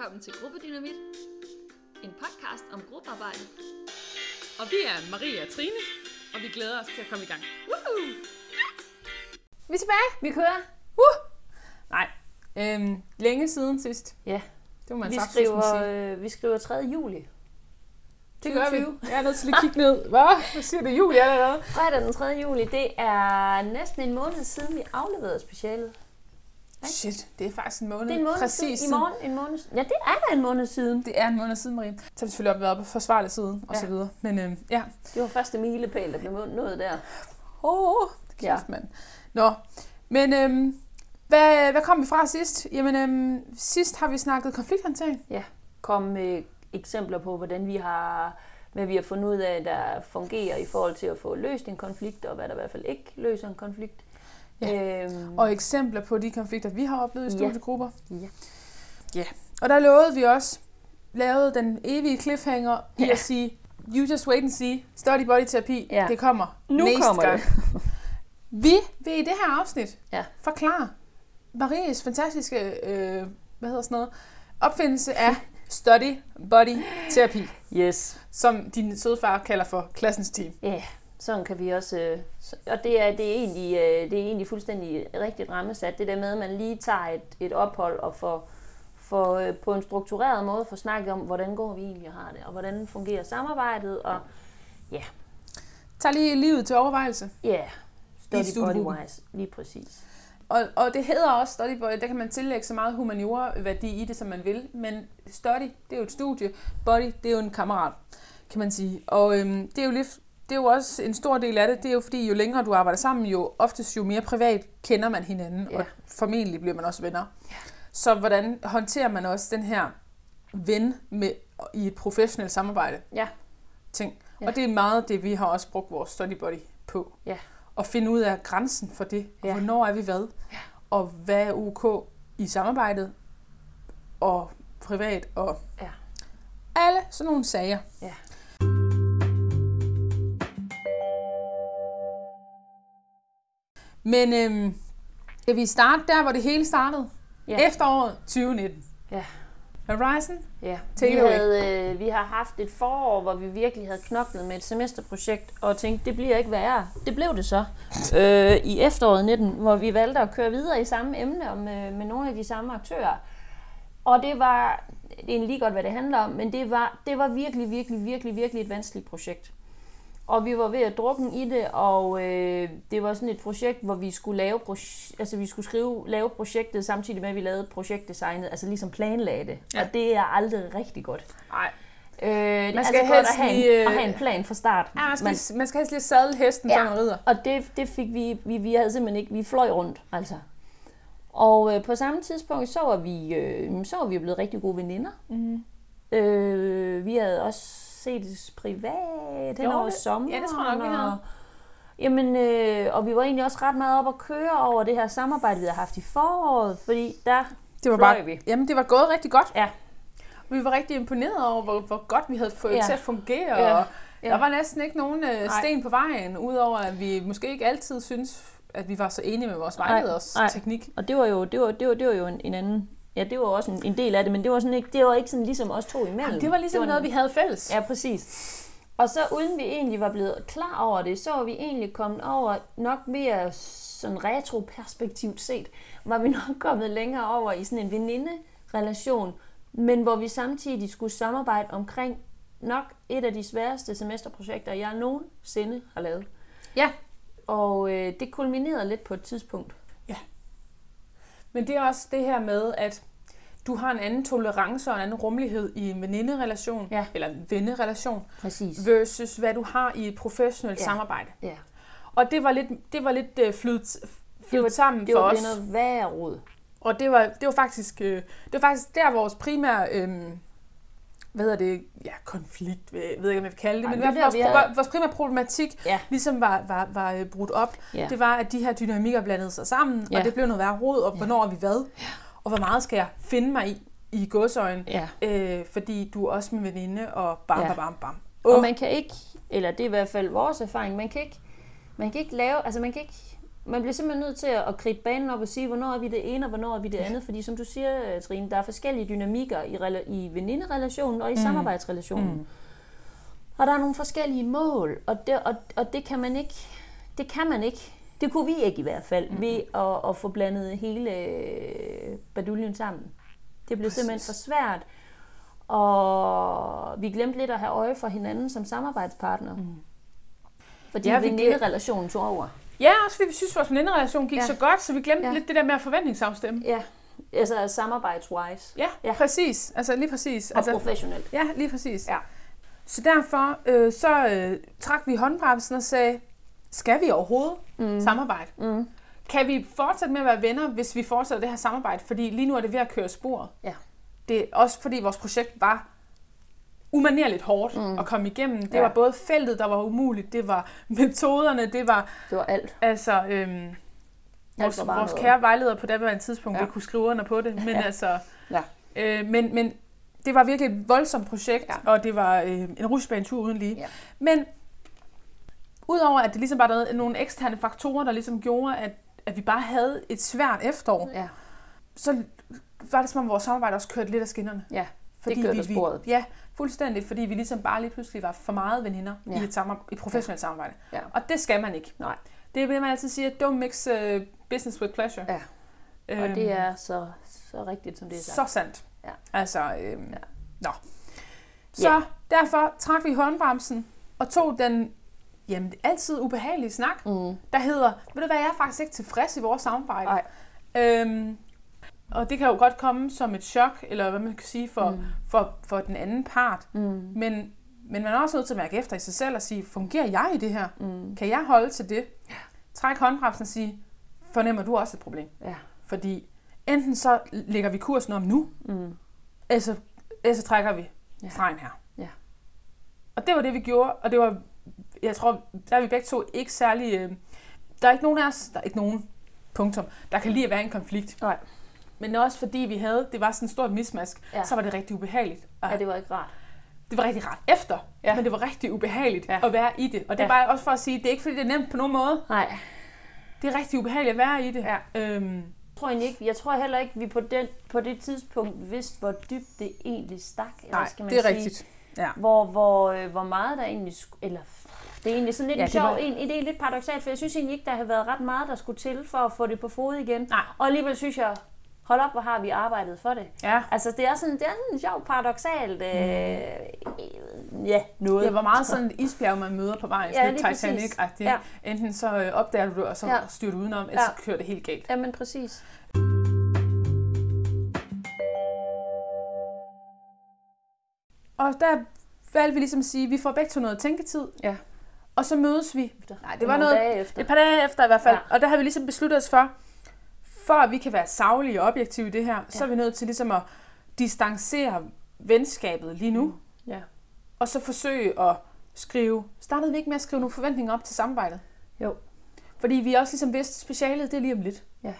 velkommen til Gruppedynamit, en podcast om gruppearbejde. Og vi er Maria og Trine, og vi glæder os til at komme i gang. Woohoo! Vi er tilbage! Vi kører. Uh! Nej, øhm, længe siden sidst. Ja, Det må man vi sagt skriver, øh, vi skriver 3. juli. Det gør vi. 2020. Jeg er nødt til lige at kigge ned. Hvad? Hvad siger du? Juli allerede? Fredag den 3. juli, det er næsten en måned siden, vi afleverede specialet. Shit, det er faktisk en måned. Det er en måned Præcis siden. I morgen, en måned. Ja, det er da en måned siden. Det er en måned siden, Marie. Så har vi selvfølgelig op været på forsvarlig siden, og Ja. så videre. Men øhm, ja. Det var første milepæl, der blev nået der. Åh, oh, kæft, Ja. ja. mand. Nå, men øhm, hvad, hvad kom vi fra sidst? Jamen, øhm, sidst har vi snakket konflikthåndtering. Kom med eksempler på, hvordan vi har hvad vi har fundet ud af, der fungerer i forhold til at få løst en konflikt, og hvad der i hvert fald ikke løser en konflikt. Ja. Øhm, Og eksempler på de konflikter, vi har oplevet i studiegrupper. Ja. ja. Og der lovede vi også, lavede den evige cliffhanger i Ja. at sige, you just wait and see, study body terapi, Ja. det kommer Nu næste kommer gang. det. Vi vil i det her afsnit Ja. forklare Maries fantastiske, øh, hvad hedder sådan noget, opfindelse af study body terapi, Yes. som din sødfar kalder for klassens team. Ja, sådan kan vi også... øh, Og det er, det er, egentlig, øh, det er egentlig fuldstændig rigtigt rammesat. Det der med, at man lige tager et, et ophold og får, får øh, på en struktureret måde får snakket om, hvordan går vi egentlig og har det, og hvordan fungerer samarbejdet, og Tag lige livet til overvejelse. ja, yeah, study studiegruppen. body wise, lige præcis. Og, og det hedder også study body, der kan man tillægge så meget humaniora-værdi i det, som man vil. Men study, det er jo et studie. Body, det er jo en kammerat, kan man sige. Og øhm, det er jo lidt, det er jo også en stor del af det. Det er jo fordi, jo længere du arbejder sammen, jo oftest jo mere privat kender man hinanden. Ja. Og formentlig bliver man også venner. Så hvordan håndterer man også den her ven med, i et professionelt samarbejde? Ja. Ting. Ja. Og det er meget det, vi har også brugt vores study body på. Ja. At finde ud af grænsen for det. Og Ja. hvornår er vi hvad? og hvad er UK i samarbejdet, og privat, og Ja. alle sådan nogle sager. Ja. Men øhm, skal vi starte der, hvor det hele startede? Ja. Efteråret 2019. Ja. Horizon? Ja, vi, havde, øh, vi har haft et forår, hvor vi virkelig havde knoklet med et semesterprojekt, og tænkte, det bliver ikke værre. Det blev det så øh, i efteråret 19, hvor vi valgte at køre videre i samme emne og med, med nogle af de samme aktører. Og det var, det er egentlig lige godt, hvad det handler om, men det var, det var virkelig, virkelig, virkelig, virkelig et vanskeligt projekt. Og vi var ved at drukke i det, og øh, det var sådan et projekt, hvor vi skulle lave, proje- altså vi skulle skrive, lave projektet samtidig med, at vi lavede projektdesignet, altså ligesom planlagde det. Ja. Og det er aldrig rigtig godt. Nej. Øh, Man skal altid godt helst at have, lige, en, øh, at have en plan fra start. Ja, man skal, man, man skal helst lige sadle hesten. Ja. før man rider. og det, det fik vi, vi, vi havde simpelthen ikke, vi fløj rundt, altså. Og øh, på samme tidspunkt, så var vi, øh, så var vi blevet rigtig gode veninder. Mm. Øh, vi havde også set privat hen over det? sommeren. Ja, det tror jeg nok, vi og- Jamen, øh, og vi var egentlig også ret meget op at køre over det her samarbejde, vi havde haft i foråret, fordi der Det var bare, vi. Jamen, det var gået rigtig godt. Ja. Vi var rigtig imponeret over, hvor, hvor godt vi havde fået Ja. til at fungere. Ja. Og Ja. der var næsten ikke nogen øh, Nej. sten på vejen, udover at vi måske ikke altid synes, at vi var så enige med vores Nej, vejleders nej. teknik. Og det var jo, det var, det var, det var jo en, en anden... Ja, det var også en, en del af det, men det var, sådan ikke, det var ikke sådan ligesom os to imellem. Jamen, det var ligesom en- noget, vi havde fælles. Ja, præcis. Og så uden vi egentlig var blevet klar over det, så var vi egentlig kommet over, nok mere sådan retroperspektivt set, var vi nok kommet længere over i sådan en veninde-relation, men hvor vi samtidig skulle samarbejde omkring nok et af de sværeste semesterprojekter, jeg nogensinde har lavet. Ja. Og øh, det kulminerede lidt på et tidspunkt. Men det er også det her med, at du har en anden tolerance og en anden rummelighed i en veninderelation, Ja. eller en vennerelation, Præcis. versus hvad du har i et professionelt Ja. samarbejde. Ja. Og det var lidt, det var lidt uh, flydt, Det flydt var- sammen Det for var os. blevet noget værre rod. Og det var, det var faktisk, øh, det var faktisk der vores primære, øh, hvad hedder det, ja, konflikt, jeg ved ikke, om jeg vil kalde det, Ej, men det vores, havde- vores primære problematik Ja. ligesom var, var, var øh, brudt op. Ja. Det var, at de her dynamikker blandede sig sammen, Ja. og det blev noget værre rod, og hvornår er vi hvad, og hvor meget skal jeg finde mig i, i godsøjen, Ja. øh, fordi du er også min veninde, og bam, Ja. bam, bam, bam. Og man kan ikke, eller det er i hvert fald vores erfaring, man kan ikke, man kan ikke lave, altså man kan ikke, man bliver simpelthen nødt til at, kridte banen op og sige, hvornår er vi det ene, og hvornår er vi det andet. Fordi som du siger, øh, Trine, der er forskellige dynamikker i, rela- i veninderelationen og i mm. samarbejdsrelationen. Mm. Og der er nogle forskellige mål, og det, og, og det kan man ikke, det kan man ikke, det kunne vi ikke i hvert fald, mm. ved at, at få blandet hele øh, baduljen sammen. Det blev Præcis. simpelthen for svært, og vi glemte lidt at have øje for hinanden som samarbejdspartner. Mm. Fordi ja, veninderelationen tog over. Ja, også fordi vi synes, at vores veninderelation gik ja. så godt, så vi glemte ja. lidt det der med at forventningsafstemme. Ja, altså samarbejdswise. Ja, ja, præcis. Altså lige præcis. Og altså, professionelt. Ja, lige præcis. Ja. Så derfor øh, så øh, trak vi håndbremsen og sagde, skal vi overhovedet mm. samarbejde? Mm. Kan vi fortsætte med at være venner, hvis vi fortsætter det her samarbejde? Fordi lige nu er det ved at køre sporet. Ja. Det er også fordi vores projekt var umanerligt hårdt mm. at komme igennem. Det ja. var både feltet, der var umuligt, det var metoderne, det var... Det var alt. Altså, øhm, vores, vores kære vejleder på det tidspunkt, ja. kunne skrive under på det, men ja. altså... Ja. Øh, men, men det var virkelig et voldsomt projekt, ja. og det var øh, en rusjebanetur uden lige. Ja. Men udover at det ligesom var der nogle eksterne faktorer, der ligesom gjorde, at, at vi bare havde et svært efterår, ja. så var det som om vores samarbejde også kørte lidt af skinnerne. Ja, fordi det vi, sporet. Ja, fuldstændig, fordi vi ligesom bare lige pludselig var for meget veninder ja. i et, samar- et professionelt ja. samarbejde. Ja. Og det skal man ikke. Nej. Det er det, man altid siger, don't mix uh, business with pleasure. Ja. Og øhm, det er så, så rigtigt, som det er sagt. Så sandt. Ja. Altså, øhm, ja. nå. Så ja. derfor trak vi håndbremsen og tog den jamen, altid ubehagelige snak, mm. der hedder, ved du hvad, jeg er faktisk ikke tilfreds i vores samarbejde. Nej. Øhm, og det kan jo godt komme som et chok, eller hvad man kan sige, for, mm. for, for den anden part. Mm. Men, men man er også nødt til at mærke efter i sig selv og sige, fungerer jeg i det her? Mm. Kan jeg holde til det? Ja. Træk håndbremsen og sige, fornemmer du også et problem? Ja. Fordi enten så lægger vi kursen om nu, mm. eller, så, eller så trækker vi ja. stregen her. Ja. Og det var det, vi gjorde, og det var, jeg tror, der er vi begge to ikke særlig, øh, der er ikke nogen af os, der er ikke nogen, punktum, der kan lige at være en konflikt. Nej. Men også fordi vi havde, det var sådan en stort mismask, ja. så var det rigtig ubehageligt. ja, det var ikke rart. Det var rigtig rart efter, ja. men det var rigtig ubehageligt ja. at være i det. Og det er ja. bare også for at sige, det er ikke fordi, det er nemt på nogen måde. Nej. Det er rigtig ubehageligt at være i det. Ja. Øhm. Jeg tror ikke, jeg tror heller ikke, vi på, den, på det tidspunkt vidste, hvor dybt det egentlig stak. Nej, skal man det er sige. rigtigt. Ja. Hvor, hvor, øh, hvor meget der egentlig, eller det er egentlig sådan lidt ja, sjov, var... en, det er lidt paradoxalt, for jeg synes egentlig ikke, der har været ret meget, der skulle til for at få det på fod igen. Nej. Og alligevel synes jeg, hold op, hvor har vi arbejdet for det. Ja. Altså, det er sådan, det er en sjov paradoxalt, øh, mm. ja, noget. Det var meget sådan et isbjerg, man møder på vejen, ja, lidt Titanic-agtigt. Ja. Enten så øh, opdager du det, og så ja. styrer du udenom, eller ja. så kører det helt galt. Ja, men præcis. Og der valgte vi ligesom at sige, at vi får begge to noget tænketid. Ja. Og så mødes vi. Nej, det var noget, dage efter. et par dage efter i hvert fald. Ja. Og der havde vi ligesom besluttet os for, for at vi kan være savlige og objektive i det her, ja. så er vi nødt til ligesom at distancere venskabet lige nu. Mm. Ja. Og så forsøge at skrive, startede vi ikke med at skrive nogle forventninger op til samarbejdet? Jo. Fordi vi også ligesom vidste, specialet det er lige om lidt. Ja.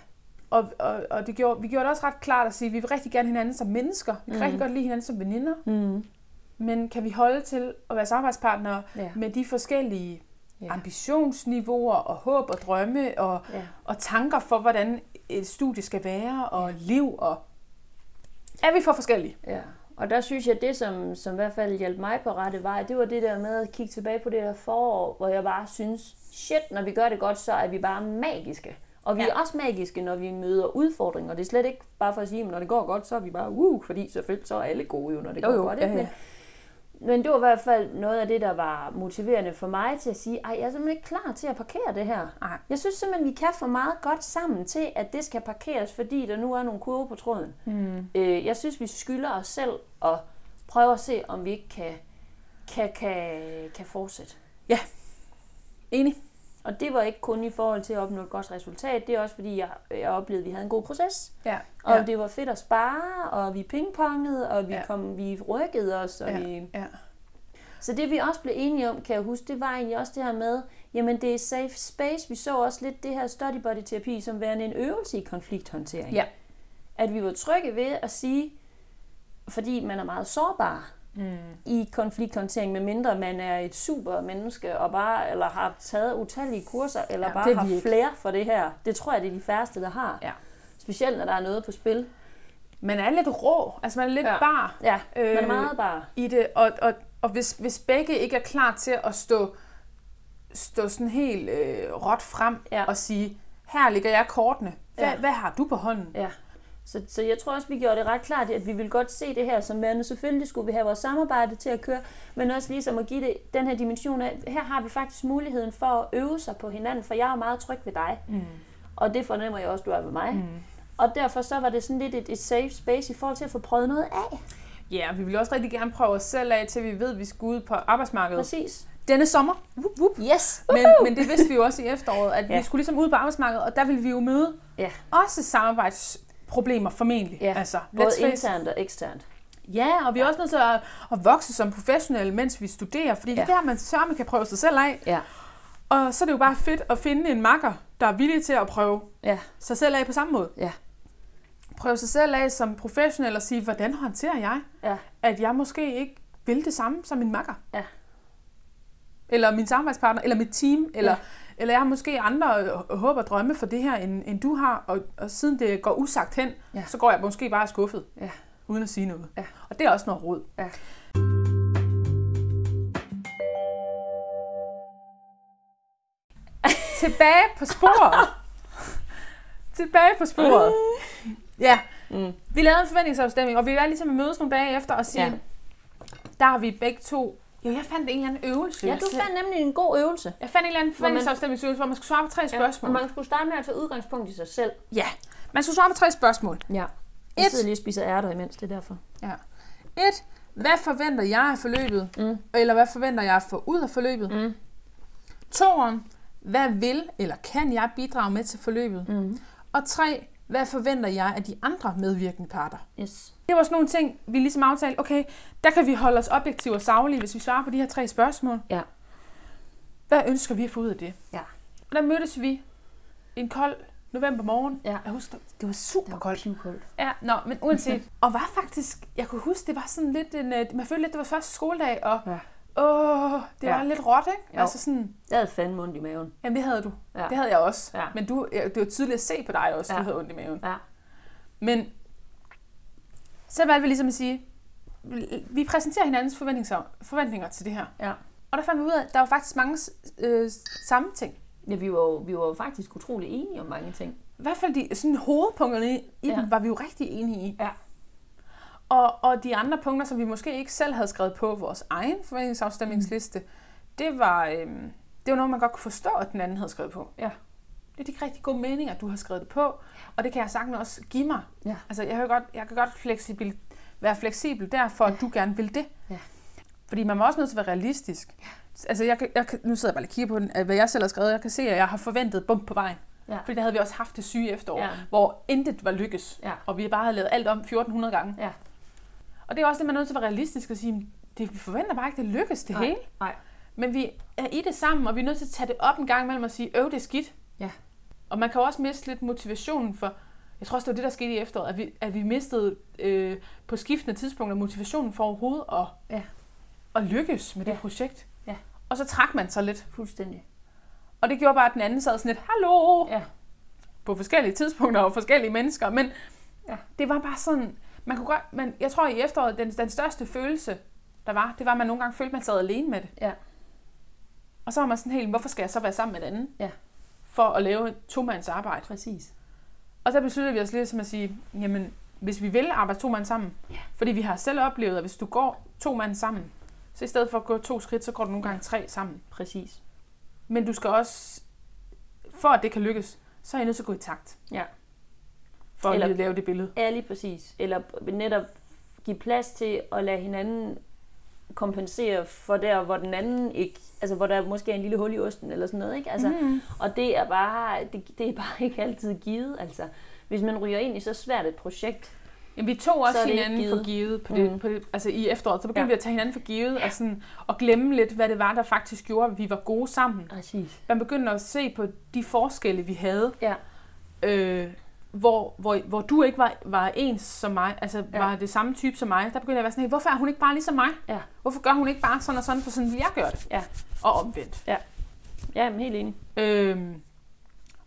Og, og, og det gjorde, vi gjorde det også ret klart at sige, at vi vil rigtig gerne hinanden som mennesker. Vi kan mm. rigtig godt lide hinanden som veninder. Mm. Men kan vi holde til at være samarbejdspartnere ja. med de forskellige ja. ambitionsniveauer og håb og drømme og, ja. og tanker for, hvordan et studie skal være, og liv, og er vi for forskellige. Ja. Og der synes jeg, at det, som, som i hvert fald hjalp mig på rette vej, det var det der med at kigge tilbage på det der forår, hvor jeg bare synes, shit, når vi gør det godt, så er vi bare magiske. Og vi ja. er også magiske, når vi møder udfordringer. Det er slet ikke bare for at sige, at når det går godt, så er vi bare, uh, fordi selvfølgelig så er alle gode jo, når det jo, går jo, godt. Ikke? Ja, ja. Men, det var i hvert fald noget af det, der var motiverende for mig til at sige, ej, jeg er simpelthen ikke klar til at parkere det her. Ej. Jeg synes simpelthen, vi kan få meget godt sammen til, at det skal parkeres, fordi der nu er nogle kurver på tråden. Mm. Øh, jeg synes, vi skylder os selv at prøve at se, om vi ikke kan, kan, kan, kan fortsætte. Ja, enig. Og det var ikke kun i forhold til at opnå et godt resultat, det er også fordi, jeg, jeg oplevede, at vi havde en god proces. Ja. Og ja. det var fedt at spare, og vi pingpongede, og vi, ja. kom, vi rykkede os. Og ja. vi... Ja. Så det vi også blev enige om, kan jeg huske, det var egentlig også det her med, jamen det er safe space. Vi så også lidt det her study body terapi som værende en øvelse i konflikthåndtering. Ja. At vi var trygge ved at sige, fordi man er meget sårbar, Mm. i konflikthåndtering, medmindre man er et super menneske og bare eller har taget utallige kurser, eller Ja, bare har ikke. flere for det her. Det tror jeg, det er de færreste, der har. Ja. Specielt, når der er noget på spil. Man er lidt rå, altså man er lidt Ja. bar Ja, øh, man er Øh, meget bare. i det, og, og, og hvis, hvis begge ikke er klar til at stå, stå sådan helt øh, råt frem Ja. og sige, her ligger jeg kortene, hvad, ja. hvad har du på hånden? Ja. Så, så jeg tror også, vi gjorde det ret klart, at vi ville godt se det her som værende. Selvfølgelig skulle vi have vores samarbejde til at køre, men også ligesom at give det den her dimension af, her har vi faktisk muligheden for at øve sig på hinanden, for jeg er meget tryg ved dig. Mm. Og det fornemmer jeg også, du er ved mig. Mm. Og derfor så var det sådan lidt et, et safe space i forhold til at få prøvet noget af. Ja, vi vil også rigtig gerne prøve os selv af, til vi ved, at vi skal ud på arbejdsmarkedet. Præcis. Denne sommer. Wup, wup. Yes! Men, men det vidste vi jo også i efteråret, at ja. Vi skulle ligesom ud på arbejdsmarkedet, og der ville vi jo møde Ja. også samarbejdsproblemer formentlig. Ja, Altså, Både internt og eksternt. Ja, og vi er også nødt til at, at vokse som professionelle, mens vi studerer, fordi ja. det er der, man sørme kan prøve sig selv af. Ja. Og så er det jo bare fedt at finde en makker, der er villig til at prøve Ja. sig selv af på samme måde. Ja. Prøve sig selv af som professionel og sige, hvordan håndterer jeg, Ja. at jeg måske ikke vil det samme som min makker. Ja. Eller min samarbejdspartner, eller mit team, eller, Ja. Eller jeg har måske andre øh, håb og drømme for det her, end, end du har, og, og siden det går usagt hen, Ja. så går jeg måske bare skuffet, Ja. uden at sige noget. Ja. Og det er også noget råd. Ja. Tilbage på sporet. Tilbage på sporet. Ja, Mm. vi lavede en forventningsafstemning, og vi var ligesom at mødes nogle dage efter og sige, Ja. ja. der har vi begge to... Jo, jeg fandt en eller anden øvelse. ja, du fandt nemlig en god øvelse. Jeg fandt en eller anden Hvor man- forventningsafstemningsøvelse, hvor man skulle svare på tre spørgsmål. Og man skulle starte med at tage udgangspunkt i sig selv. Ja, man skulle svare på tre spørgsmål. Ja. Jeg Et. sidder lige og spiser ærter imens, det er derfor. Ja. Et, hvad forventer jeg af forløbet? Mm. Eller hvad forventer jeg at få ud af forløbet? Mm. Toeren, hvad vil eller kan jeg bidrage med til forløbet? Mm. Og tre, hvad forventer jeg af de andre medvirkende parter? Yes. Det var sådan nogle ting, vi ligesom aftalte, okay, der kan vi holde os objektive og savlige, hvis vi svarer på de her tre spørgsmål. Ja. Hvad ønsker vi at få ud af det? Ja. Og der mødtes vi en kold novembermorgen. Ja. Jeg husker, det var super koldt. pivkoldt. Ja, nå, men uanset. og var faktisk, jeg kunne huske, det var sådan lidt en, øh, man følte lidt, det var første skoledag, og Ja. Åh, det Ja. var lidt råt, ikke? Jo. Altså sådan, Jeg havde fandme ondt i maven. jamen det havde du. Ja. Det havde jeg også. Ja. Men du, det var tydeligt at se på dig også, ja. Du havde ondt i maven. Ja. Men så valgte vi ligesom at sige, vi- præsenterer hinandens forventninger, forventninger til det her. Ja. Og der fandt vi ud af, at der var faktisk mange øh, samme ting. Ja, vi var, jo, vi var jo faktisk utrolig enige om mange ting. I hvert fald de sådan, hovedpunkterne i Ja. dem var vi jo rigtig enige i. Ja. Og, og de andre punkter, som vi måske ikke selv havde skrevet på vores egen forventningsafstemningsliste, mm. det, var, øhm, det var noget, man godt kunne forstå, at den anden havde skrevet på. Ja. Det er de rigtig gode meninger, du har skrevet det på, og det kan jeg sagtens også give mig. Ja. Altså, jeg kan godt, jeg kan godt fleksibil, være fleksibel der, for at du gerne vil det. Ja. Fordi man må også nødt til at være realistisk. Altså, jeg, kan- jeg, kan- nu sidder jeg bare og kigger på den, hvad jeg selv har skrevet. Jeg kan se, at jeg har forventet bump på vejen. Ja. Fordi der havde vi også haft det syge efterår, Ja. hvor intet var lykkes. Ja. Og vi bare havde lavet alt om 1400 gange. Ja. Og det er også det, man er nødt til at være realistisk og sige, det, vi forventer bare ikke, det lykkes det Nej. hele. Nej. Men vi er i det sammen, og vi er nødt til at tage det op en gang imellem og sige, øv, det er skidt. Ja. Og man kan også miste lidt motivationen for, jeg tror også, det var det, der skete i efteråret, at vi, at vi mistede øh, på skiftende tidspunkter motivationen for overhovedet at, Ja. at lykkes med det Ja. projekt. Ja. Og så trak man sig lidt. Fuldstændig. Og det gjorde bare, at den anden sad sådan lidt, hallo, Ja. på forskellige tidspunkter og forskellige mennesker, men Ja. det var bare sådan, man kunne godt, men jeg tror i efteråret, den, den største følelse, der var, det var, at man nogle gange følte, at man sad alene med det. Ja. Og så var man sådan helt, hvorfor skal jeg så være sammen med den anden? Ja. For at lave et to-mands arbejde. Præcis. Og så besluttede vi os lidt som at sige, jamen, hvis vi vil arbejde to mand sammen, Ja. fordi vi har selv oplevet, at hvis du går to mand sammen, så i stedet for at gå to skridt, så går du nogle gange tre sammen. Præcis. Men du skal også, for at det kan lykkes, så er I nødt til at gå i takt. Ja. For Eller- at lave det billede. Ja, lige præcis. Eller netop give plads til at lade hinanden kompensere for der, hvor den anden ikke, altså hvor der måske er en lille hul i osten eller sådan noget, ikke? Altså, Mm. Og det er bare, det, det er bare ikke altid givet, altså. Hvis man ryger ind i så svært et projekt, Jamen, vi tog også hinanden ikke for givet. givet på det, Mm. på det, altså i efteråret. Så begyndte Ja. vi at tage hinanden for givet og, sådan, og glemme lidt, hvad det var, der faktisk gjorde, at vi var gode sammen. præcis. Man begyndte at se på de forskelle, vi havde. Ja. Øh, hvor, hvor, hvor du ikke var, var ens som mig, altså Ja. ja. var det samme type som mig, der begyndte jeg at være sådan, hey, hvorfor er hun ikke bare ligesom mig? Ja. Hvorfor gør hun ikke bare sådan og sådan, for sådan vil jeg gøre det? Ja. Og omvendt. Ja, men helt enig. Øhm,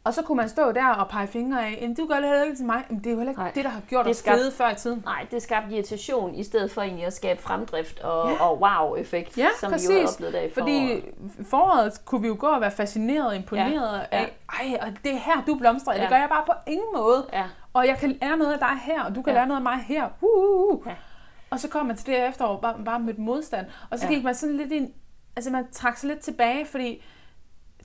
og så kunne man stå der og pege fingre af, "Jamen, du gør det heller ikke til mig. Men det er jo heller ikke Nej. Det, der har gjort Det os skal- fede før i tiden. Nej, det skabte irritation, i stedet for egentlig at skabe fremdrift og, Ja. og wow-effekt, Ja, som vi jo har præcis. oplevet der i Fordi foråret. kunne vi jo gå og være fascineret og imponeret Ja, af, ej, og det er her, du blomstrer. Ja. Det gør jeg bare på ingen måde. Ja, Og jeg kan lære noget af dig her, og du kan Ja. lære noget af mig her. Uh, uh, uh. Ja. Og så kom man til det efterår bare, bare med modstand. Og så ja. gik man sådan lidt ind, altså man trak sig lidt tilbage, fordi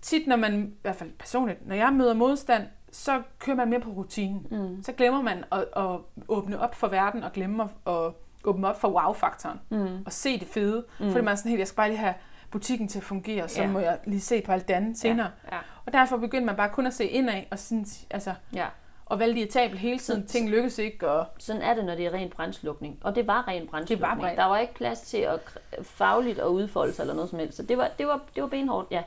tit når man, i hvert fald personligt, når jeg møder modstand, så kører man mere på rutinen. mm. Så glemmer man at, at åbne op for verden, og glemmer at åbne op for wow-faktoren. Mm. Og se det fede. Mm. Fordi man er sådan helt, jeg skal bare lige have butikken til at fungere, så Ja. må jeg lige se på alt det andet senere. Ja, ja, Og derfor begyndte man bare kun at se indad, og, sådan, altså, ja. og være irritabel hele tiden. Så- Ting lykkes ikke, og Sådan er det, når det er ren brændslukning. Og det var ren brændslukning. ren. Der var ikke plads til at fagligt at udfolde sig eller noget som helst. Så det var, det var, det var benhårdt, ja.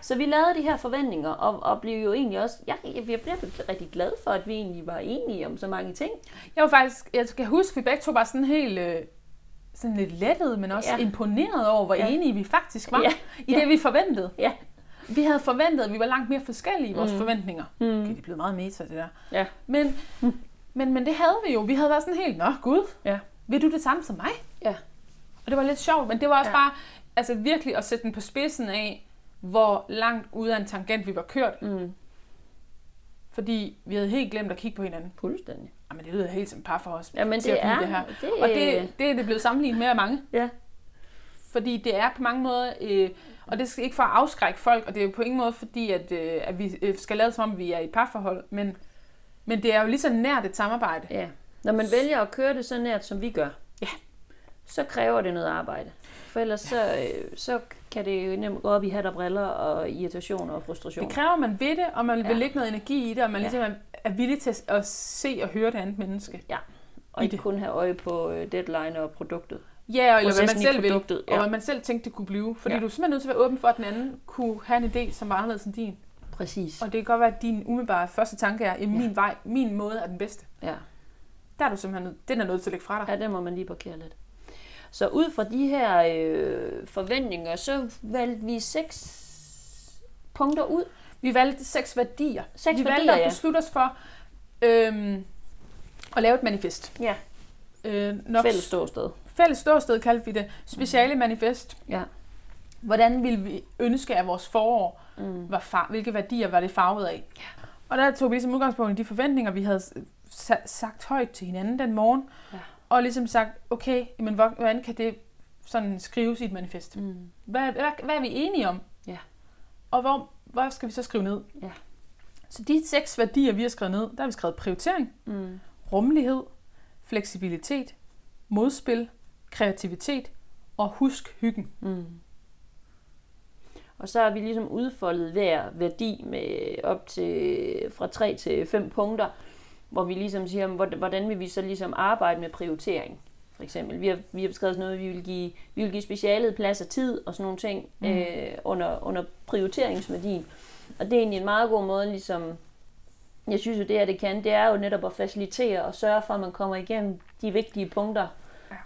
Så vi lavede de her forventninger, og, og blev jo egentlig også... Jeg, jeg, jeg blev rigtig glad for, at vi egentlig var enige om så mange ting. Jeg var faktisk, jeg kan huske, at vi begge to var sådan helt, øh, sådan lidt lettet, men også Ja. ja. imponeret over, hvor Ja. ja. enige vi faktisk var Ja. ja. i det, vi forventede. Ja. Vi havde forventet, at vi var langt mere forskellige i vores Mm. forventninger. Mm. Okay, det er blevet meget meta, det der. Ja. Men, men, men det havde vi jo. Vi havde været sådan helt, nå gud, Ja. vil du det samme som mig? Ja. Og det var lidt sjovt, men det var også Ja. ja. bare altså virkelig at sætte den på spidsen af, hvor langt ude af en tangent vi var kørt. Mm. Fordi vi havde helt glemt at kigge på hinanden. Fuldstændig. Jamen, det lyder helt som par for os. Jamen, det er... det her. Det, Og det, det er det blevet sammenlignet med af mange. Ja. Fordi det er på mange måder, øh, og det skal ikke for at afskrække folk, og det er jo på ingen måde fordi, at, øh, at vi øh, skal lade som om, vi er i parforhold, men, men det er jo lige så nært et samarbejde. Ja. Når man vælger at køre det så nært, som vi gør, Ja. så kræver det noget arbejde. For ellers så, øh, så kan det jo nemt gå op i hat og briller og irritation og frustration. Det kræver, at man ved det, og man Ja. vil lægge noget energi i det, og man Ja. ligesom er- villig til at- se og høre det andet menneske. og i ikke det. kun have øje på øh, deadline og produktet. Ja, eller hvad man selv vil, produktet, og ja. hvad man selv tænkte, det kunne blive. Fordi Ja. ja. du er simpelthen nødt til at være åben for, at den anden kunne have en idé, som var anderledes end din. Præcis. Og det kan godt være, at din umiddelbare første tanke er, at Ja. min vej, min måde er den bedste. Ja. Der er du simpelthen den er nødt til at lægge fra dig. ja, den må man lige parkere lidt. Så ud fra de her øh, forventninger, så valgte vi seks punkter ud. Vi valgte seks værdier. Seks vi valgte værdier, at ja. beslutte os for øhm, at lave et manifest. Ja. Øh, nok Fælles ståsted. fælles ståsted kaldte vi det. Speciale manifest. Ja. Hvordan ville vi ønske, at vores forår Mm. var far, hvilke værdier var det farvet af? Ja. Og der tog vi ligesom udgangspunkt i de forventninger, vi havde sa- sagt højt til hinanden den morgen. Ja. Og ligesom sagt, okay, men hvor- hvordan kan det sådan skrives i et manifest? Mm. Hvad, hvad, hvad er vi enige om? Ja. Og hvor, hvor skal vi så skrive ned? Ja. Så de seks værdier, vi har skrevet ned, der har vi skrevet prioritering, Mm. rummelighed, fleksibilitet, modspil, kreativitet og husk hyggen. Mm. Og så har vi ligesom udfoldet hver værdi med op til fra 3 til 5 punkter, hvor vi ligesom siger, hvor- hvordan vil vi så ligesom arbejde med prioritering. For eksempel, vi har, vi har beskrevet sådan noget, vi vil give, vi vil give specialet plads og tid og sådan nogle ting mm. øh, under, under prioriteringsværdien. Og det er egentlig en meget god måde, ligesom, jeg synes jo det her det kan, det er jo netop at facilitere og sørge for, at man kommer igennem de vigtige punkter,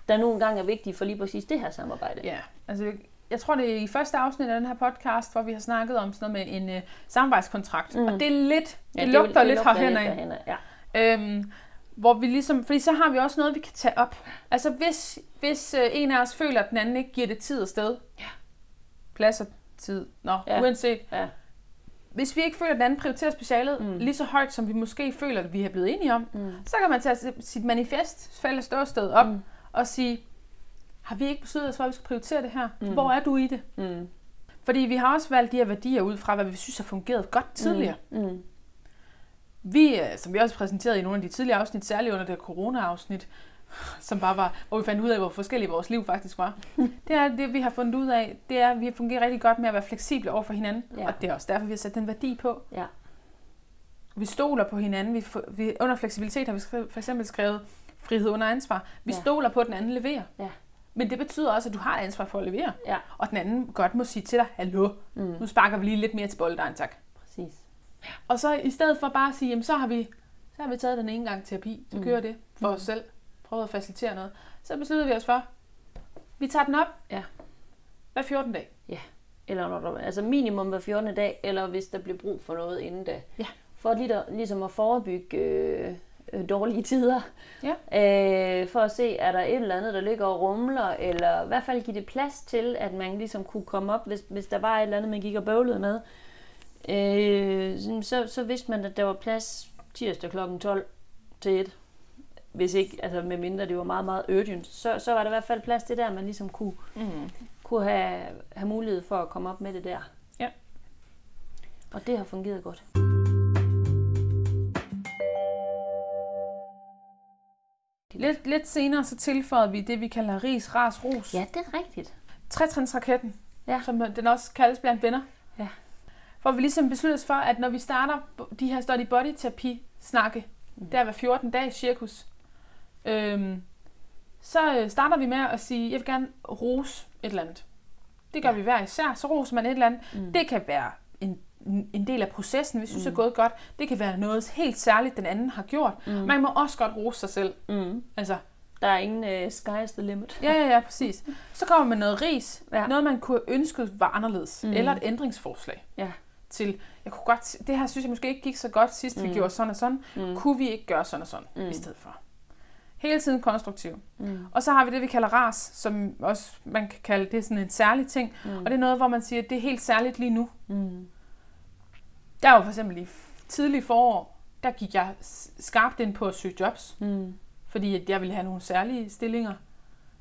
der nogle gange er vigtige for lige præcis det her samarbejde. Ja, altså jeg tror, det er i første afsnit af den her podcast, hvor vi har snakket om sådan noget med en øh, samarbejdskontrakt. Mm. Og det er lidt, Ja, det er jo- lugter lidt lugter herhen af. Ja. Øhm, hvor vi ligesom, fordi så har vi også noget, vi kan tage op. Altså hvis, hvis øh, en af os føler, at den anden ikke giver det tid og sted. Ja. Plads og tid. Nå, Ja. uanset. Ja. Hvis vi ikke føler, at den anden prioriterer specialet Mm. lige så højt, som vi måske føler, at vi er blevet enige om, Mm. så kan man tage sit- manifest, fælles ståsted op Mm. og sige, har vi ikke besluttet os for, at vi skal prioritere det her? Mm. Hvor er du i det? Mm. Fordi vi har også valgt de her værdier ud fra, hvad vi synes har fungeret godt tidligere. Mm. Mm. Vi, øh, som vi også præsenterede i nogle af de tidligere afsnit, særligt under det corona-afsnit, som bare var, hvor vi fandt ud af, hvor forskellige vores liv faktisk var. det er det, vi har fundet ud af, det er, at vi fungerer rigtig godt med at være fleksible over for hinanden. Ja. Og det er også derfor, vi har sat den værdi på. Ja. Vi stoler på hinanden. Vi, vi, under fleksibilitet har vi skrevet, for eksempel skrevet frihed under ansvar. Vi Ja. stoler på, at den anden leverer. Ja. Men det betyder også, at du har ansvar for at levere. Ja. Og den anden godt må sige til dig, hallo, mm. nu sparker vi lige lidt mere til bolledejen, tak. Præcis. Og så i stedet for bare at sige, jamen så har vi, så har vi taget den ene gang terapi, så kører det for os selv, prøvet at facilitere noget. Så besluttede vi os for, vi tager den op Ja. hver 14 dag. Ja. Eller når der, altså minimum hver 14. dag, eller hvis der bliver brug for noget inden da. Ja. For lige der, ligesom at forebygge øh, øh, dårlige tider. Ja. Øh, for at se, er der et eller andet, der ligger og rumler, eller i hvert fald give det plads til, at man ligesom kunne komme op, hvis, hvis der var et eller andet, man gik og bøvlede med. Øh, så, så vidste man, at der var plads tirsdag kl. 12 til 1. Hvis ikke, altså med mindre det var meget, meget urgent, så, så var der i hvert fald plads til der, man ligesom kunne, Mm. kunne have, have mulighed for at komme op med det der. Ja. Og det har fungeret godt. Lidt, lidt senere så tilføjede vi det, vi kalder ris, ras, ros. Ja, det er rigtigt. Trætrinsraketten, Ja. som den også kaldes blandt venner. Ja. Hvor vi ligesom beslutter os for, at når vi starter de her study body terapi snakke, mm. der hver 14 dage cirkus, øhm, så øh, starter vi med at sige, jeg vil gerne rose et eller andet. Det gør ja. vi hver især, så roser man et eller andet. Mm. Det kan være en, en del af processen, vi synes mm. er gået godt. Det kan være noget helt særligt, den anden har gjort. Mm. Man må også godt rose sig selv. Mm. Altså, Der er ingen uh, sky's the limit. Ja, ja, ja, præcis. Så kommer man noget ris. Ja. Noget, man kunne ønske var anderledes. Mm. Eller et ændringsforslag Ja. Til, jeg kunne godt, det her synes jeg måske ikke gik så godt sidst, mm. vi gjorde sådan og sådan. Mm. Kunne vi ikke gøre sådan og sådan mm. i stedet for? Hele tiden konstruktiv. Mm. Og så har vi det, vi kalder ras, som også man kan kalde det sådan en særlig ting. Mm. Og det er noget, hvor man siger, at det er helt særligt lige nu. Mm. Der var for eksempel i tidlig forår, der gik jeg skarpt ind på at søge jobs. Mm. fordi at jeg ville have nogle særlige stillinger,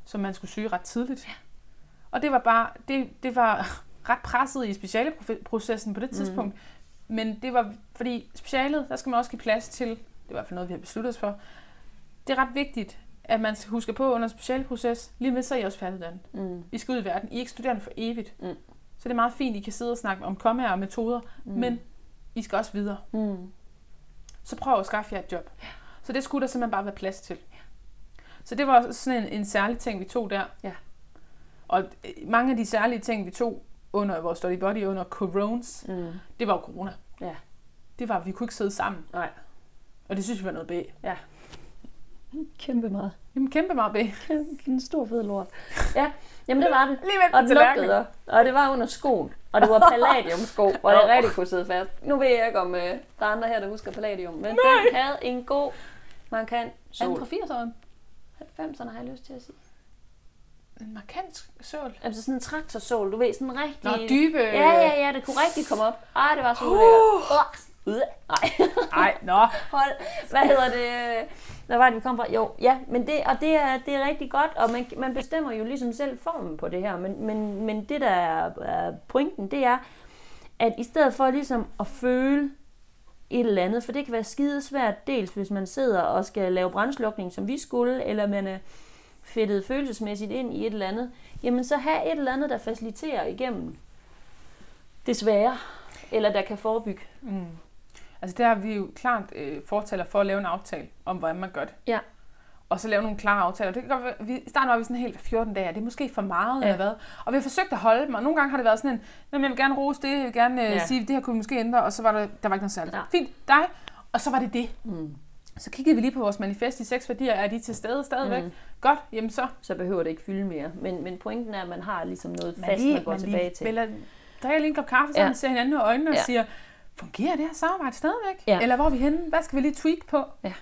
som man skulle søge ret tidligt. Ja. Og det var bare, det, det var ret presset i specialeprocessen på det tidspunkt. Mm. Men det var, fordi specialet, der skal man også give plads til, det er i hvert fald noget, vi har besluttet os for, det er ret vigtigt, at man skal huske på under specialproces, lige med så er I også færdiguddannet. Mm. I skal ud i verden. I er ikke studerende for evigt. Mm. Så det er meget fint, I kan sidde og snakke om kommaer og metoder, mm. men I skal også videre. Mm. Så prøv at skaffe jer et job. Så det skulle der simpelthen bare være plads til. Så det var sådan en, en særlig ting, vi tog der. Ja. Og øh, mange af de særlige ting, vi tog under vores study body, under coronas, Mm. det var jo corona. Ja. Det var, at vi kunne ikke sidde sammen. Nej. Og det synes vi var noget bag. Ja. Kæmpe meget. Jamen kæmpe meget bag. En stor fed lort. Ja, jamen det var det. Lige Og den lugtede, og det var under skoen. Og det var palladiumsko, hvor det rigtig kunne sidde fast. Nu ved jeg ikke, om uh, der er andre her, der husker palladium. Men Nej. den havde en god Er den sol. fra 80'erne? 90'erne har jeg lyst til at sige. En markant søl. Altså sådan en traktorsol, du ved, sådan rigtig... Nå, dybe. Ja, ja, ja, det kunne rigtig komme op. Ej, det var så ulækkert. Uh. Nej, Ej, nå. hold. Hvad hedder det? Hvad var det, vi kom fra? Jo, ja, men det, og det er, det er rigtig godt, og man, man bestemmer jo ligesom selv formen på det her, men, men, men det, der er, pointen, det er, at i stedet for ligesom at føle et eller andet, for det kan være skidesvært, dels hvis man sidder og skal lave brændslukning, som vi skulle, eller man er fedtet følelsesmæssigt ind i et eller andet, jamen så have et eller andet, der faciliterer igennem det svære, eller der kan forebygge. Mm. Altså der er vi jo klart øh, fortaler for at lave en aftale om, hvordan man gør det. Ja. Og så lave nogle klare aftaler. Det kan godt vi, i starten var vi sådan helt 14 dage, det er måske for meget Ja. eller hvad. Og vi har forsøgt at holde dem, og nogle gange har det været sådan en, "Jamen, jeg vil gerne rose det, jeg vil gerne øh, Ja. sige, det her kunne vi måske ændre, og så var der, der var ikke noget særligt. Ja. Fint, dig. Og så var det det. Mm. Så kiggede vi lige på vores manifest i seks værdier, er de til stede stadigvæk? Mm. Godt, jamen så. så behøver det ikke fylde mere. Men, men pointen er, at man har ligesom noget Man fast, lige, man går man tilbage til. Eller, drikker lige en kop kaffe, så Ja. ser hinanden i øjnene og Ja. siger, fungerer det her samarbejde stadigvæk? Ja. Eller hvor er vi henne? Hvad skal vi lige tweak på? Ja.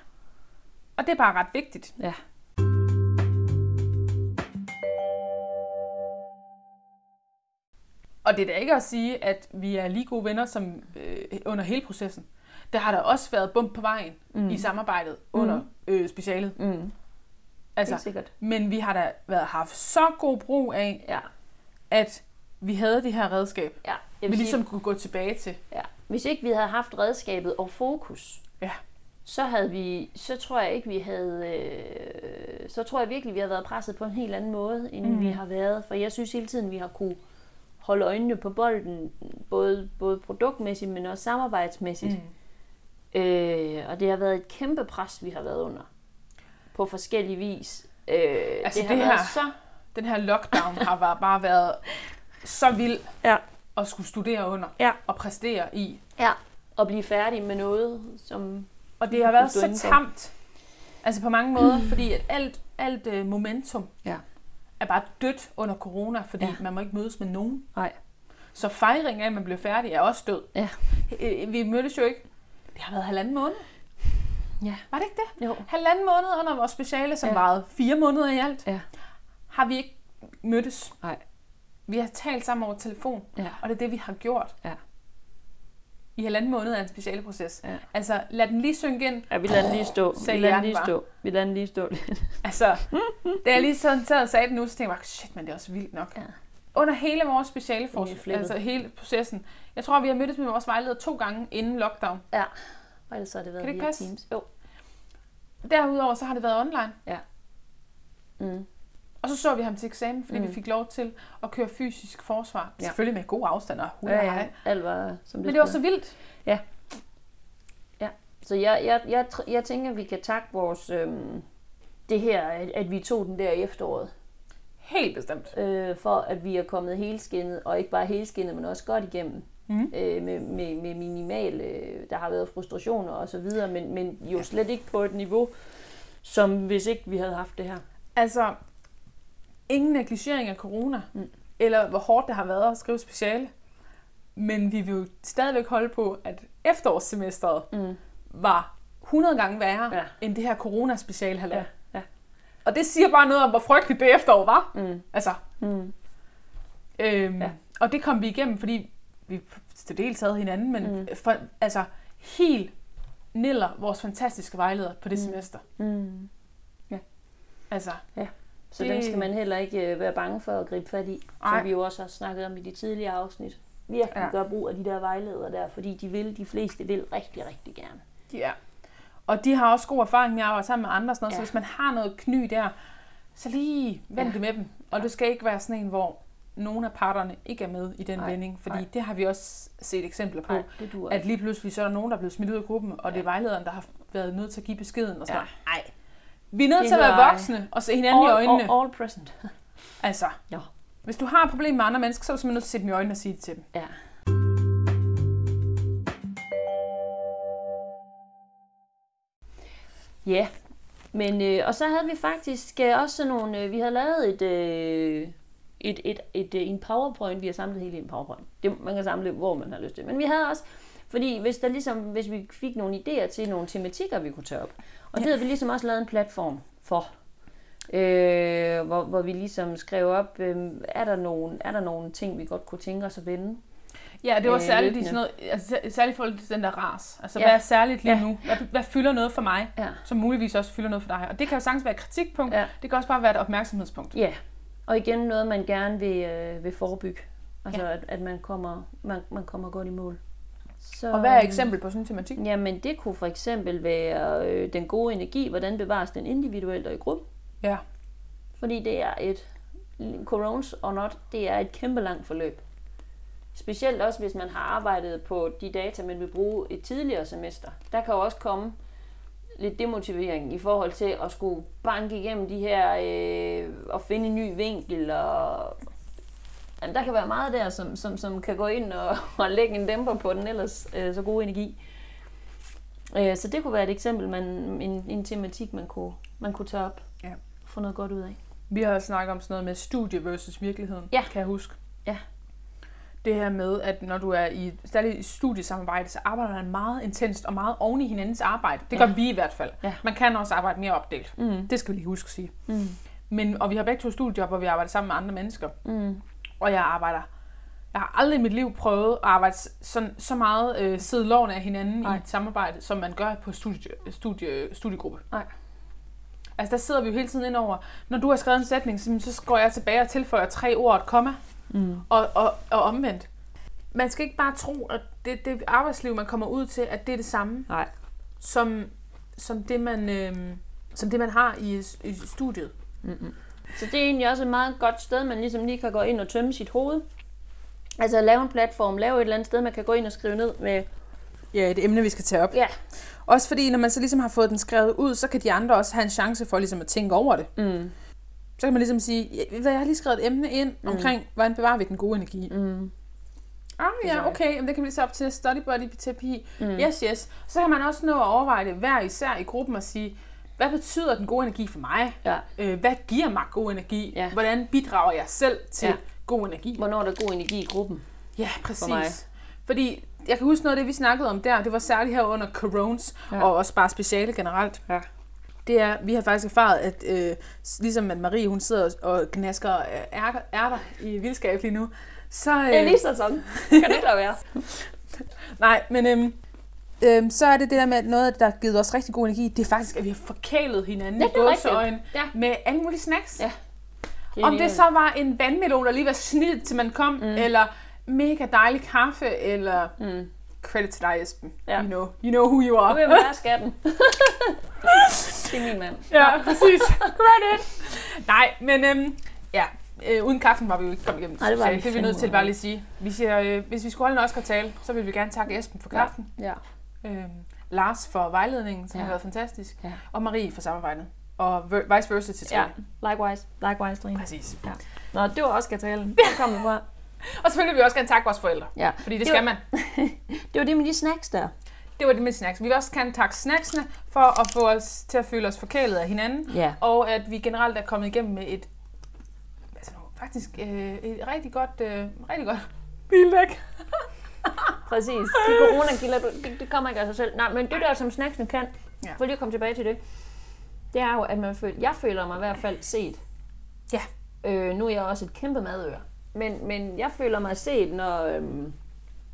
Og det er bare ret vigtigt. Ja. Og det er da ikke at sige, at vi er lige gode venner som øh, under hele processen. Der har der også været bump på vejen mm. i samarbejdet under øh, specialet. Mm. Altså, Helt sikkert. men vi har da været, haft så god brug af, Ja. at vi havde det her redskab, ja. vi ligesom sige, kunne gå tilbage til. ja. Hvis ikke vi havde haft redskabet og fokus, Ja. så havde vi, så tror jeg ikke, vi havde, øh, så tror jeg virkelig, vi har været presset på en helt anden måde, end mm. vi har været. For jeg synes hele tiden, vi har kunne holde øjnene på bolden, både, både produktmæssigt, men også samarbejdsmæssigt. Mm. Øh, og det har været et kæmpe pres, vi har været under. På forskellige vis. Øh, Altså, det har det her- så den her lockdown har bare- bare været så vild Ja. at skulle studere under Ja. og præstere i. Ja, og blive færdig med noget, som... Og det har været så indenfor. tamt. Altså på mange måder, fordi at alt, alt øh, momentum Ja. er bare dødt under corona, fordi Ja. man må ikke mødes med nogen. Nej. Så fejringen af, at man blev færdig, er også død. Ja. Øh, Vi mødtes jo ikke. Det har været halvanden måned. Ja. Var det ikke det? Jo. Halvanden måned under vores speciale, som Ja. varede fire måneder i alt, Ja. har vi ikke mødtes. Nej. Vi har talt sammen over telefon, Ja. og det er det, vi har gjort. Ja. I halvanden måned af en speciale proces. Ja. Altså, lad den lige synke ind. Ja, vi lader den lige stå. vi lader den lige bare. stå. Vi lader den lige stå lidt. Altså, da jeg lige sådan sad og sagde det nu, så tænkte jeg bare, shit, men det er også vildt nok. Ja. Under hele vores speciale Egentlig flippet. altså hele processen. Jeg tror, vi har mødtes med vores vejleder to gange inden lockdown. Ja. Og ellers har det været Kan det via passe? Teams. Jo. Derudover så har det været online. Mm. Og så så vi ham til eksamen, fordi mm. Vi fik lov til at køre fysisk forsvar. Ja. Ja. Selvfølgelig med god afstand og hul Ja, ja. Alt var som det Men det var så vildt. Så jeg, jeg, jeg, jeg tænker, at vi kan takke vores... Øhm, det her, at, at vi tog den der i efteråret. Helt bestemt. Øh, for at vi er kommet helskinnet, og ikke bare helskinnet, men også godt igennem. Mm. Øh, med, med, med minimal... Øh, der har været frustrationer og så videre, men, men jo slet ikke på et niveau, som hvis ikke vi havde haft det her. Altså, ingen negligering af corona, Mm. eller hvor hårdt det har været at skrive speciale. Men vi vil jo stadigvæk holde på, at efterårssemesteret Mm. var 100 gange værre, Ja. end det her corona-speciale har Ja, ja. Og det siger bare noget om, hvor frygteligt det efterår var. Mm. Altså, Mm. øhm, Ja. ja. Og det kom vi igennem, fordi vi til dels havde hinanden, men Mm. for, altså, helt niller vores fantastiske vejleder på det Mm. semester. Mm. Altså, Så Det- den skal man heller ikke øh, være bange for at gribe fat i, Ej. som vi jo også har snakket om i de tidligere afsnit. Virkelig ja. Ja. gør brug af de der vejledere der, fordi de vil, de fleste vil rigtig, rigtig gerne. Ja. Og de har også god erfaring med at arbejde sammen med andre. Sådan noget. Ja. Ja. Så hvis man har noget kny der, så lige vent Ja. ja. det med dem. Og det skal ikke være sådan en, hvor nogle af parterne ikke er med i den Nej. vending. Fordi Nej. det har vi også set eksempler på. Nej, At lige pludselig så er der nogen, der er blevet smidt ud af gruppen, og ja. Ja. det er vejlederen, der har været nødt til at give beskeden. Og sådan Ja. ja. Nej. Vi er nødt Det til at være voksne og se hinanden i all, øjnene. all, all present. Altså, Ja. hvis du har et problem med andre mennesker, så er du simpelthen nødt til at se dem i øjnene og sige det til dem. Ja. Ja, men øh, og så havde vi faktisk øh, også sådan nogle, øh, vi havde lavet et, øh, et, et, et, øh, en powerpoint, vi har samlet hele en powerpoint. Det, man kan samle, hvor man har lyst til. Men vi havde også, fordi hvis, der ligesom, hvis vi fik nogle idéer til nogle tematikker, vi kunne tage op, og det Ja. havde vi ligesom også lavet en platform for. Øh, hvor, hvor vi ligesom skrev op, øh, er, der nogle, er der nogle ting, vi godt kunne tænke os at vende? Ja, det var Øh, særligt, i sådan noget, altså, sær- særligt forhold til den der ras. Altså, Ja. hvad er særligt lige Ja. nu? Hvad, hvad fylder noget for mig, Ja. som muligvis også fylder noget for dig? Og det kan jo sagtens være et kritikpunkt. Ja. Det kan også bare være et opmærksomhedspunkt. Ja, og igen noget, man gerne vil, øh, vil forebygge. Altså, ja. at, at man, kommer, man, man kommer godt i mål. Så, Og hvad er et eksempel på sådan en tematik? Jamen, det kunne for eksempel være øh, den gode energi, hvordan bevares den individuelt og i gruppe. Ja. Fordi det er et, corones or not, det er et kæmpe langt forløb. Specielt også, hvis man har arbejdet på de data, man vil bruge et tidligere semester. Der kan jo også komme lidt demotivering i forhold til at skulle banke igennem de her øh, og finde en ny vinkel. Og, jamen, der kan være meget der, som, som, som kan gå ind og, og lægge en dæmper på den ellers øh, så gode energi. Øh, så det kunne være et eksempel, man, en, en tematik, man kunne, man kunne tage op Ja. og få noget godt ud af. Vi har snakket om sådan noget med studie versus virkeligheden, Ja. kan jeg huske. Ja. Det her med, at når du er i særligt i studiesamarbejde, så arbejder man meget intenst og meget oven i hinandens arbejde. Det Ja. gør vi i hvert fald. Ja. Man kan også arbejde mere opdelt. Mm. Det skal vi lige huske at sige. Mm. Men, og vi har begge to studiejob, hvor vi arbejder sammen med andre mennesker. Mm. Og jeg arbejder... Jeg har aldrig i mit liv prøvet at arbejde så, så meget øh, sidde loven af hinanden Nej. i et samarbejde, som man gør på studie, studie, studiegruppe. Nej. Altså der sidder vi jo hele tiden ind over, når du har skrevet en sætning, så, så går jeg tilbage og tilføjer tre ord og et komma, Mm. og, og, og omvendt. Man skal ikke bare tro, at det, det arbejdsliv, man kommer ud til, at det er det samme, Nej. som, som, det, man, øh, som det, man har i, i studiet. Mm-mm. Så det er egentlig også et meget godt sted, man ligesom lige kan gå ind og tømme sit hoved. Altså lave en platform, lave et eller andet sted, man kan gå ind og skrive ned med... Ja, et emne, vi skal tage op. Ja. Også fordi, når man så ligesom har fået den skrevet ud, så kan de andre også have en chance for ligesom at tænke over det. Mm. Så kan man ligesom sige, "Ja, ved du hvad, jeg har lige skrevet et emne ind mm. omkring, hvordan bevarer vi den gode energi. Mm. Ah ja, okay, men det kan vi så op til study buddy terapi. Mm. Yes, yes. Så kan man også nå at overveje det hver især i gruppen og sige, hvad betyder den gode energi for mig? Ja. Øh, hvad giver mig god energi? Ja. Hvordan bidrager jeg selv til Ja. god energi? Hvornår er der god energi i gruppen? Ja, præcis. mig. Fordi jeg kan huske noget af det, vi snakkede om der, det var særligt her under corones. Ja. og også bare speciale generelt. Ja. Det er, vi har faktisk erfaret, at øh, ligesom at Marie, hun sidder og gnasker øh, ærter, ærter i vildskab lige nu, så... Øh, Det er lige så sådan. Kan det da være? Nej, men øhm, øhm, så er det det der med, at noget, der har givet os rigtig god energi, det er faktisk, at vi har forkælet hinanden Ja, i er gåseøjne Ja. med alle mulige snacks. Ja. Om det så var en vandmelon, der lige var snit, til man kom, mm. eller mega dejlig kaffe, eller Mm. Credit til dig, Esben. Ja. You, know, you know who you are. vil jeg være skatten. det er min mand. ja, præcis. Credit. Nej, men øhm, ja, øh, uden kaffen var vi jo ikke kommet igennem. Nej, det var vi det er vi nødt til bare lige at sige. Vi siger, øh, hvis vi skulle holde en Oscar-tale, så vil vi gerne takke Esben for kaffen. Ja. Øhm, Lars for vejledningen, som Ja. har været fantastisk. Ja. Og Marie for samarbejdet. Og vice versa til ja. Trine. Likewise. Likewise, Trine. Præcis. Ja. Nå, det var også talen. Hvor kom det fra? Og selvfølgelig vil vi også gerne takke vores forældre. Ja. Fordi det, Det skal var- man. Det var det med de snacks der. Det var det med snacks. Vi vil også gerne takke snacksene for at få os til at føle os forkælet af hinanden. Ja. Og at vi generelt er kommet igennem med et altså, faktisk øh, et rigtig godt, øh, rigtig godt bildæk. Præcis. De coronakilder, det, det kommer ikke af sig selv. Nej, men det der, som snacksene kan, Ja. for lige at komme tilbage til det, det er jo, at man føler, jeg føler mig i hvert fald set. Ja. Øh, nu er jeg også et kæmpe madør. Men, men jeg føler mig set, når, øhm,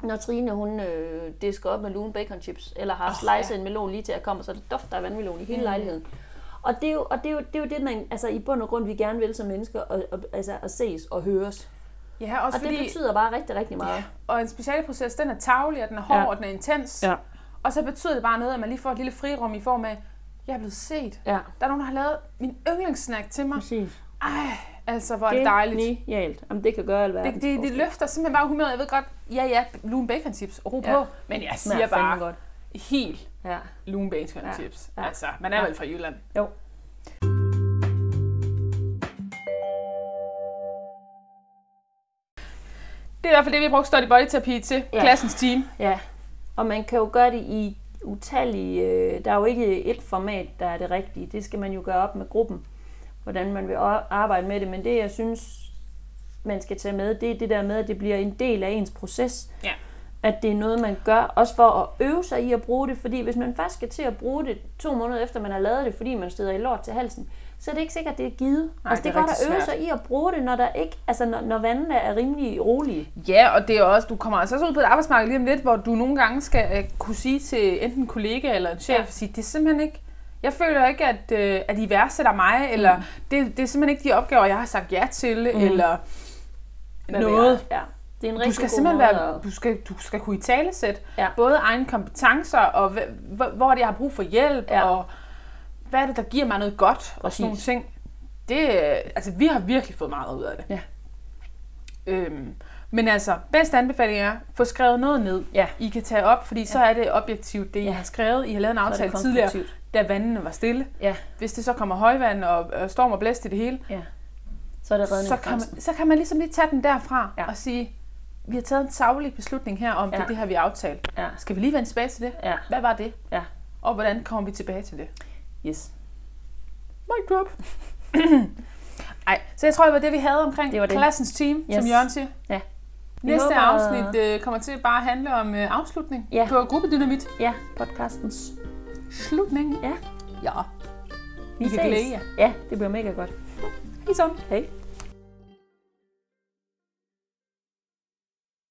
når Trine hun øh, disker op med lune bacon chips, eller har oh, slicet ja. en melon lige til at komme, så det dufter af vandmelon i hele mm. lejligheden. Og det er jo, og det er jo, det, er jo det, man altså, i bund og grund vi gerne vil som mennesker, og, og, altså at ses og høres. Ja, også Og fordi, det betyder bare rigtig, rigtig meget. ja, og en specialproces, den er tavlig, og den er hård, Ja. og den er intens. Ja. Og så betyder det bare noget, at man lige får et lille frirum i form af, jeg er blevet set. Ja, Der er nogen, der har lavet min yndlingssnack til mig. præcis. Ej, altså hvor er det dejligt. Genialt. Om det kan gøre alverden. Det, det, det løfter simpelthen bare humøret. Jeg ved godt, ja ja, lune bacon chips, ro Ja. på. Men jeg siger bare godt. helt Ja. lune bacon Ja. chips. Ja. Altså, man er Ja. vel fra Jylland. Jo. Det er i hvert fald det, vi har brugt study body terapi til. Ja. Klassens team. Ja, og man kan jo gøre det i utallige... Øh, der er jo ikke et format, der er det rigtige. Det skal man jo gøre op med gruppen, hvordan man vil arbejde med det. Men det, jeg synes, man skal tage med, det er det der med, at det bliver en del af ens proces. Ja. At det er noget, man gør, også for at øve sig i at bruge det. Fordi hvis man først skal til at bruge det to måneder efter, man har lavet det, fordi man steder i lort til halsen, så er det ikke sikkert, at det er givet. Nej, altså, det, det er godt at øve sig i at bruge det, når, der ikke, altså, når, når vandene er rimelig rolige. Ja, og det er også, du kommer altså også ud på et arbejdsmarked lige om lidt, hvor du nogle gange skal øh, kunne sige til enten en kollega eller en chef, ja. sige, det er simpelthen ikke, jeg føler ikke, at, øh, at I værdsætter mig, eller det, det er simpelthen ikke de opgaver, jeg har sagt ja til, mm. eller Hvad noget. Ja. Det er en Du rigtig skal god simpelthen måde være, du skal, du skal kunne i talesæt Ja. både egne kompetencer, og hv- hv- hvor det, jeg har brug for hjælp, Ja. og hvad er det, der giver mig noget godt, og Præcis. sådan nogle ting. Det, øh, altså, vi har virkelig fået meget ud af det. Ja. Øhm, men altså, bedste anbefaling er, få skrevet noget ned, Ja. I kan tage op, fordi så er det objektivt, det I Ja. har skrevet. I har lavet en aftale tidligere, da vandene var stille. Ja, Hvis det så kommer højvand og, og storm og blæst i det hele, ja. Så er det så kan, man, så kan man ligesom lige tage den derfra Ja. og sige, vi har taget en savlig beslutning her om, ja. det Ja. er det her, vi har aftalt. Ja, Skal vi lige vende tilbage til det? ja, Hvad var det? ja. Og hvordan kommer vi tilbage til det? Yes. Mic drop. Ej, så jeg tror, det var det, vi havde omkring Det var det. klassens team, yes. som. Jørgen siger. Ja. Vi Næste håber- afsnit øh, kommer til bare at handle om øh, afslutning Ja. på gruppedynamit. Ja, podcastens. Slutningen. Ja. Ja. Vi I kan ses. glæde jer. Ja, det bliver mega godt. Hej så. Hej.